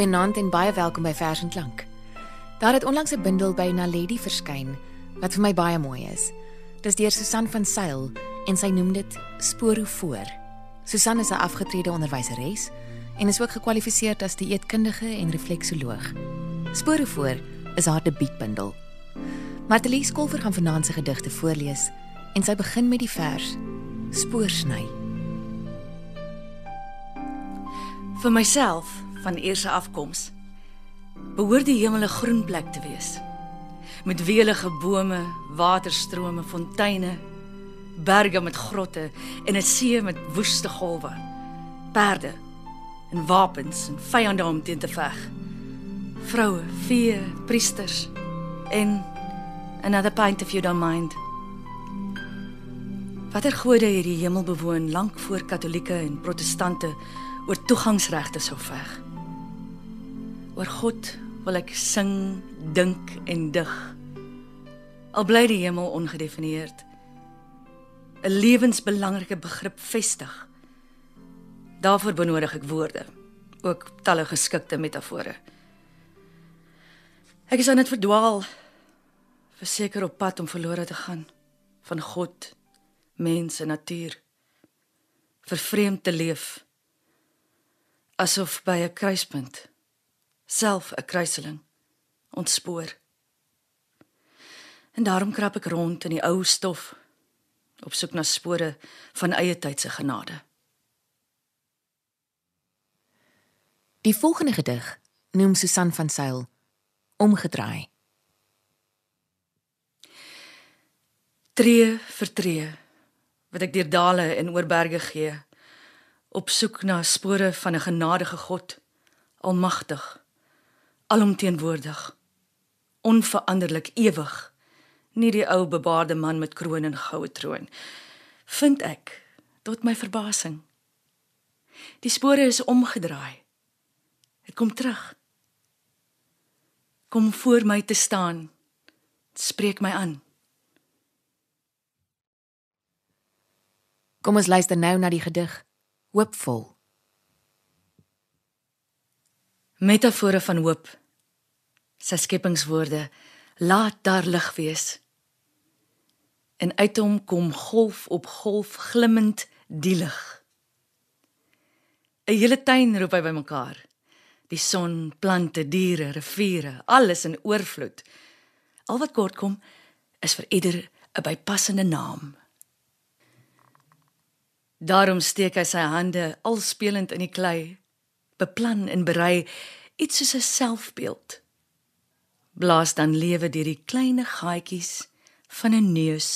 Goeienaand en baie welkom by Vers en Klank. Daar het onlangs 'n bundel by Naledi verskyn wat vir my baie mooi is. Dis deur Susan van Sail en sy noem dit Spore voor. Susan is 'n afgetrede onderwyseres en is ook gekwalifiseer as dieetkundige en refleksoloog. Spore voor is haar debuutbundel. Martelie Skolver gaan vanaand sy gedigte voorlees en sy begin met die vers Spoorsny. Vir myself van eerste afkoms behoort die hemel 'n groen plek te wees met welige bome, waterstrome, fonteine, berge met grotte en 'n see met woeste golwe, perde en wapens en vyande om teen te veg. Vroue, vee, priesters en another pint if you don't mind. Watter gode het die hemel bewoon lank voor katolieke en protestante oor toegangsregte sou veg? Oor God wil ek sing, dink en dig. Al bly die hemel ongedefinieerd. 'n Lewensbelangrike begrip vestig. Daarvoor benodig ek woorde, ook talle geskikte metafore. Ek is aan dit verdwaal, verseker op pad om verlore te gaan van God, mens en natuur. Vervreemd te leef asof by 'n kruispunt self 'n kruiseling ontspoor. En daarom krap ek rond in die ou stof op soek na spore van eie tyd se genade. Die volgende gedig noem Susan van Sail omgedraai. Tree vir tree wat ek deur dale en oor berge gee op soek na spore van 'n genadige God almagtig alomteenwoordig onveranderlik ewig nie die ou bebaarde man met kroon en goue troon. Vind ek tot my verbasing. Die spore is omgedraai. Dit kom terug. Kom voor my te staan. Spreek my aan. Kom ons luister nou na die gedig hoopvol. Metafore van hoop sy skepingswoorde laat daar lig wees. En uit hom kom golf op golf glimmend die lig. 'n hele tuin roep hy bymekaar. Die son plante diere riviere alles in oorvloed. Al wat kort kom is vir ieder 'n bypassende naam. Daarom steek hy sy hande alspelend in die klei beplan en berei iets soos 'n selfbeeld blaas dan lewe deur die klein gaatjies van 'n neus.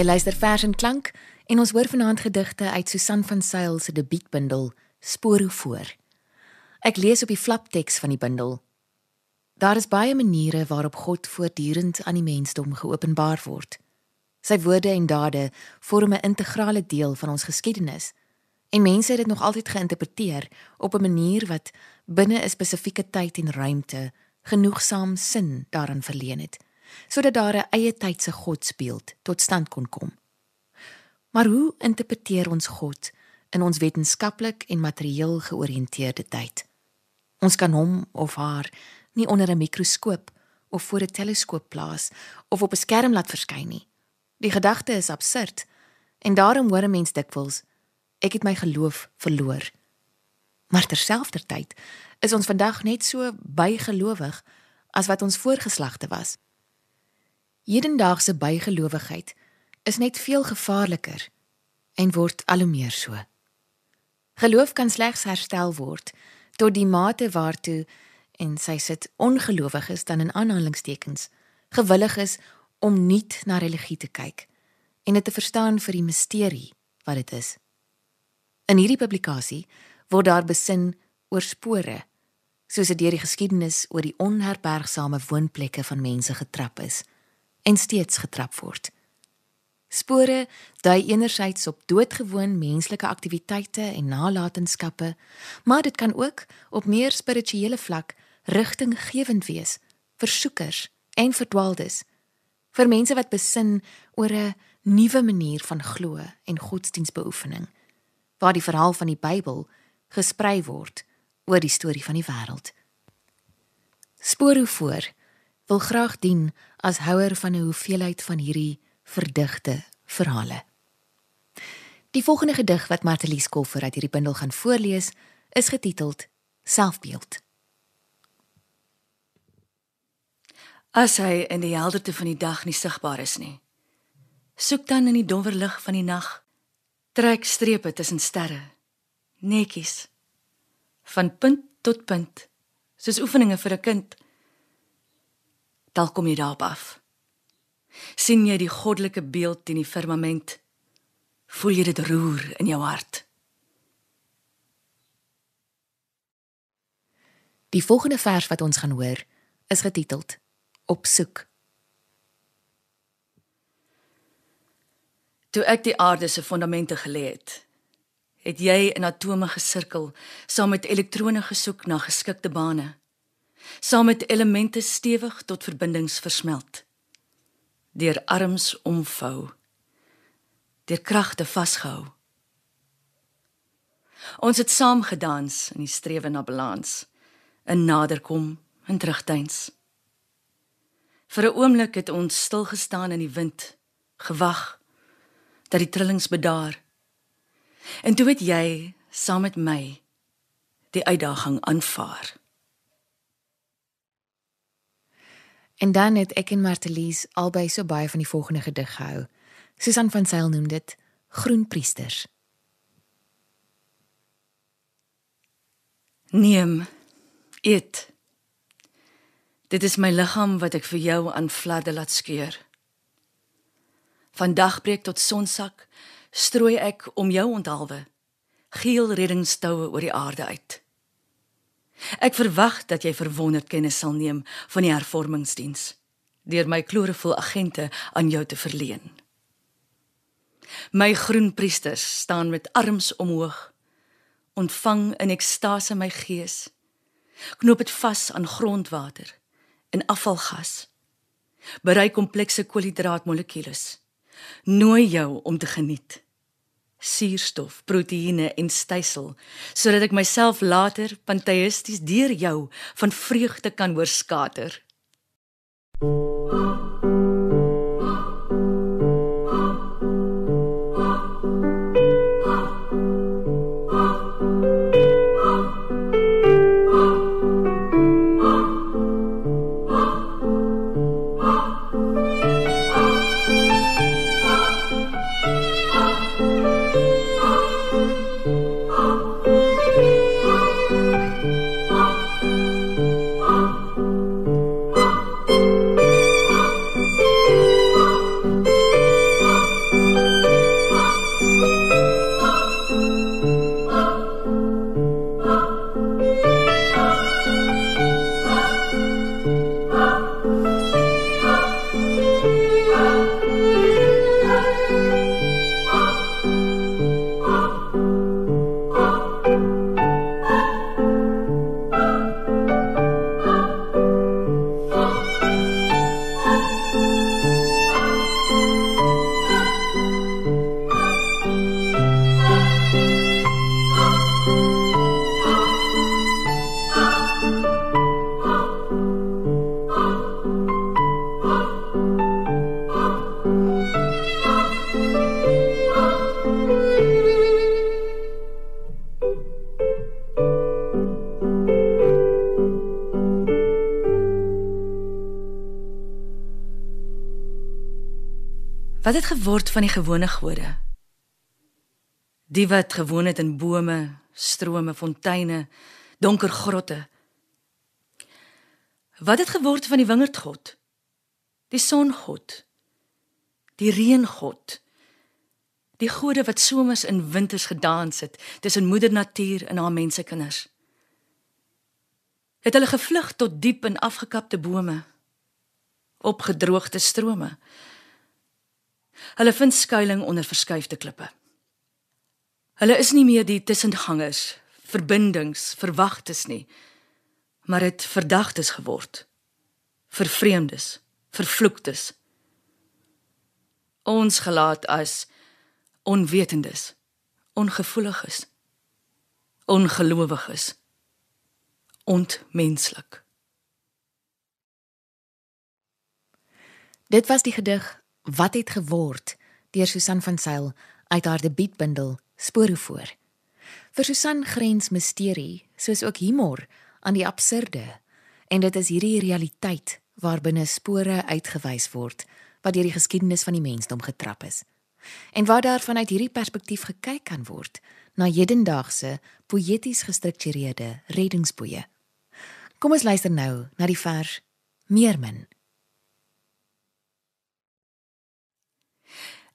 Jy luister vers en klank en ons hoor vanaand gedigte uit Susan van Sail se debietbundel Spore voor. Ek lees op die flapteks van die bundel. Daar is baie maniere waarop God voortdurend aan die mensdom geopenbaar word. Sy woorde en dade vorm 'n integrale deel van ons geskiedenis. En mense het dit nog altyd geïnterpreteer op 'n manier wat binne 'n spesifieke tyd en ruimte genoegsaam sin daaraan verleen het, sodat daar 'n eie tydse godsbeeld tot stand kon kom. Maar hoe interpreteer ons God in ons wetenskaplik en materieel georiënteerde tyd? Ons kan hom of haar nie onder 'n mikroskoop of voor 'n teleskoop plaas of op 'n skerm laat verskyn nie. Die gedagte is absurd en daarom hoor 'n mens dikwels ek het my geloof verloor. Maar terselfdertyd is ons vandag net so bygelowig as wat ons voorgeslagte was. Hedendaagse bygelowigheid is net veel gevaarliker en word al hoe meer so. Geloof kan slegs herstel word tot die mate waartoe en sy sit ongelowig is dan in aanhalingstekens gewillig is om nie na religie te kyk en dit te verstaan vir die misterie wat dit is. In hierdie publikasie word daar besin oor spore soos dit deur die geskiedenis oor die onherbergsame woonplekke van mense getrap is en steeds getrap word. Spore dui enerzijds op doodgewoon menslike aktiwiteite en nalatenskappe, maar dit kan ook op meer spirituele vlak rigtinggewend wees vir soekers en verdwaaldes, vir mense wat besin oor 'n nuwe manier van glo en godsdienstbeoefening, waar die verhaal van die Bybel gesprei word oor die storie van die wêreld. Spore voor wil graag dien as houer van 'n hoeveelheid van hierdie verdigte verhale. Die volgende gedig wat Martelies Kolfer uit hierdie bundel gaan voorlees, is getiteld Selfbeeld. As hy in die helderte van die dag nie sigbaar is nie, soek dan in die donker lig van die nag, trek strepe tussen sterre, netjies van punt tot punt, soos oefeninge vir 'n kind. Dalk kom jy daarop af. Sien jy die goddelike beeld in die firmament? Voel jy dit roer in jou hart? Die volgende vers wat ons gaan hoor is getiteld Op soek. Toe ek die aarde se fondamente gelê het het jy in atome gesirkel saam met elektrone gesoek na geskikte bane saam met elemente stewig tot verbindings versmelt. Deur arms omvou. Deur kragte vasgehou. Ons het saam gedans in die strewe na balans in naderkom en terugduins vir 'n oomblik het ons stil gestaan in die wind gewag dat die trillings bedaar. En toe het jy saam met my die uitdaging aanvaar En dan het ek en Martelies albei so baie van die volgende gedig gehou. Susan van Sail noem dit Groen Priesters. Neem eet. Dit is my liggaam wat ek vir jou aan vladde laat skeur. Van dagbreek tot sonsak strooi ek om jou onthaalwe geel reddingstoue oor die aarde uit. Ek verwag dat jy verwonderd kennis sal neem van die hervormingsdiens deur my klorofil agente aan jou te verleen. My groen priesters staan met arms omhoog, ontvang in ekstase my gees. Knoop dit vas aan grondwater en afvalgas. Berei komplekse koolhidraatmolekules. Nooi jou om te geniet suurstof, proteïene en stysel sodat ek myself later panteïsties deur jou van vreugde kan oorskater. Wat het geword van die gewone gode? Die wat gewoon het in bome, strome, fonteine, donker grotte. Wat het geword van die wingerdgod? Die songod? Die reëngod? Die gode wat somers en winters gedans het tussen moeder natuur en haar mensekinders. Het hulle gevlug tot diep in afgekapte bome, opgedroogde strome. Hulle vind skuilings onder verskuifde klippe. Hulle is nie meer die tussengangers, verbindings, verwagtes nie, maar het verdagtes geword. Vervreemdes, vervloektes. Ons gelaat as onwetendes, ongevoeliges, ongelowiges, ontmenslik. Dit was die gedig Wat het geword deur Susan van Sail uit haar debuutbundel Spore voor. Vir Susan grens misterie, soos ook humor, aan die absurde. En dit is hierdie realiteit waarbinne spore uitgewys word wat deur die geskiedenis van die mensdom getrap is. En waar daar vanuit hierdie perspektief gekyk kan word na hedendaagse poëties gestruktureerde reddingsboeie. Kom ons luister nou na die vers Meermin.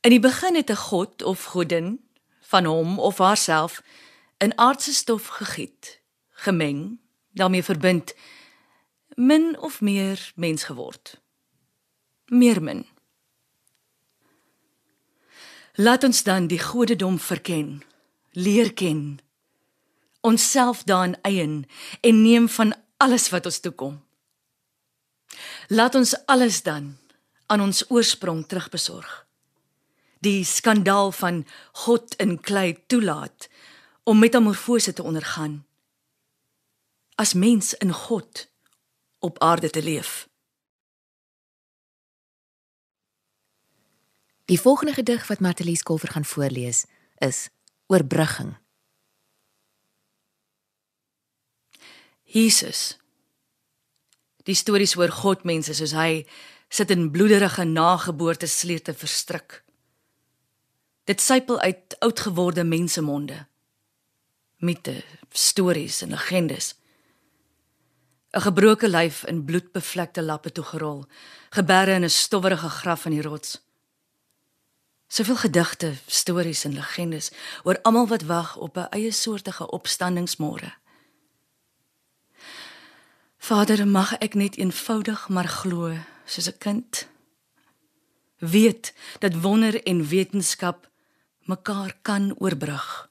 In die begin het 'n god of godin van hom of haarself in aardse stof gegiet, gemeng, daarmee verbind, min of meer mens geword. Meer min. Laat ons dan die godedom verken, leer ken, onsself daarin eien en neem van alles wat ons toekom. Laat ons alles dan aan ons oorsprong terugbesorg die skandaal van God in klei toelaat om metamorfose te ondergaan as mens in God op aarde te leef. Die volgende gedig wat Martelies Kolfer gaan voorlees is Oorbrugging. Jesus. Die stories oor God mense soos hy sit in bloederige nageboorte sleete verstrik. Dit sypel uit oudgeworde mensemonde. Mite, stories en legendes. 'n Gebroke lyf in bloedbevlekte lappe toe gerol, geberre in 'n stowwerige graf in die rots. Soveel gedigte, stories en legendes oor almal wat wag op 'n eie soortige opstandingsmôre. Vader, mag ek net eenvoudig maar glo soos 'n kind. Weet dat wonder en wetenskap mekaar kan oorbrug.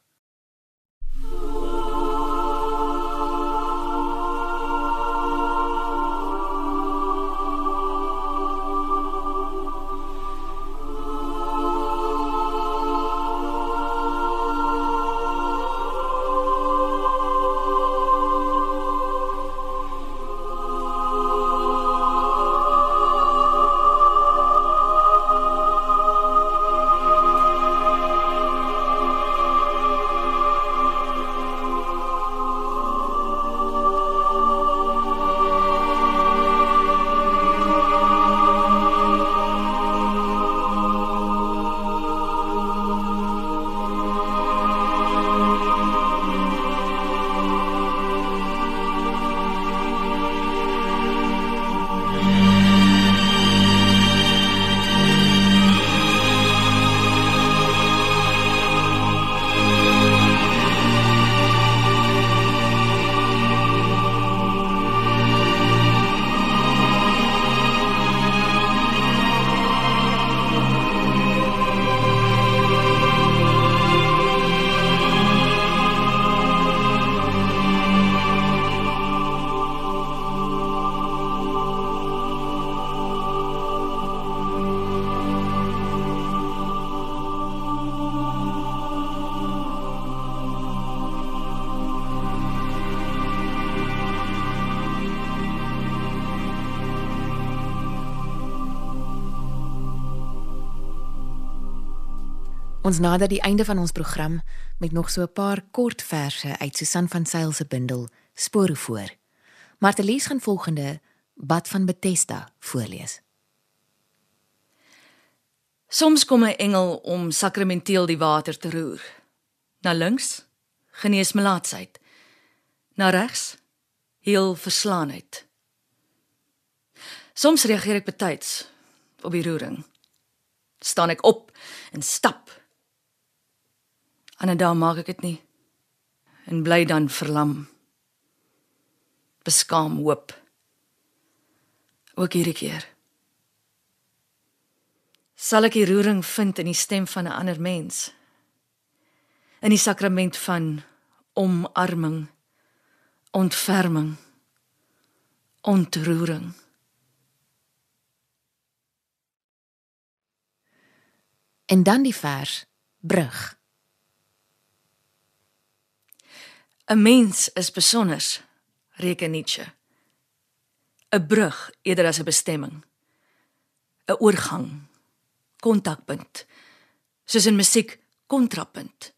Ons nader die einde van ons program met nog so 'n paar kort verse uit Susan van Sail se bundel Spore voor. Martelies gaan volgende Bad van Bethesda voorlees. Soms kom 'n engel om sakramenteel die water te roer. Na links genees melaatsheid. Na regs heel verslaanheid. Soms reageer ek betyds op die roering. Staan ek op en stap. Ander dae maak ek dit nie en bly dan verlam. Beskaam hoop. Ook hierdie keer. Sal ek die roering vind in die stem van 'n ander mens? In die sakrament van omarming, ontferming, ontroering. En dan die vers brug. 'n Mens is besonder, reken Nietzsche. 'n Brug eerder as 'n bestemming. 'n Oorgang, kontakpunt. Soos in musiek, kontrapunt.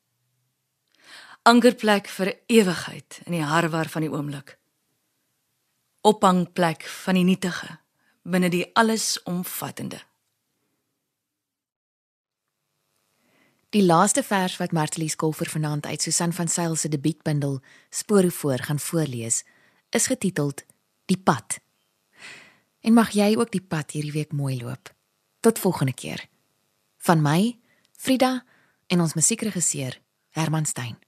Ankerplek vir ewigheid in die harwar van die oomblik. Ophangplek van die nietige binne die allesomvattende. Die laaste vers wat Martie Skolfer vanaand uit Susan van Sail se debuutbundel Spore voor gaan voorlees, is getiteld Die pad. En mag jy ook die pad hierdie week mooi loop. Tot volgende keer. Van my, Frida en ons musiekregisseur Herman Stein.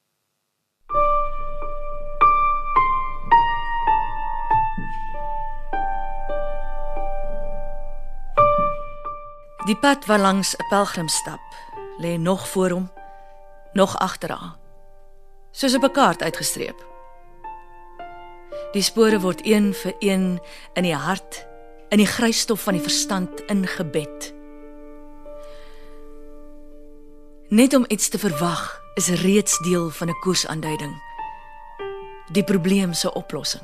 Die pad waar langs 'n pelgrim stap, lê nog voor hom, nog agter haar. Soos op 'n kaart uitgestreep. Die spore word een vir een in die hart, in die grysstof van die verstand ingebed. Net om iets te verwag is reeds deel van 'n koersaanduiding. Die probleem se oplossing.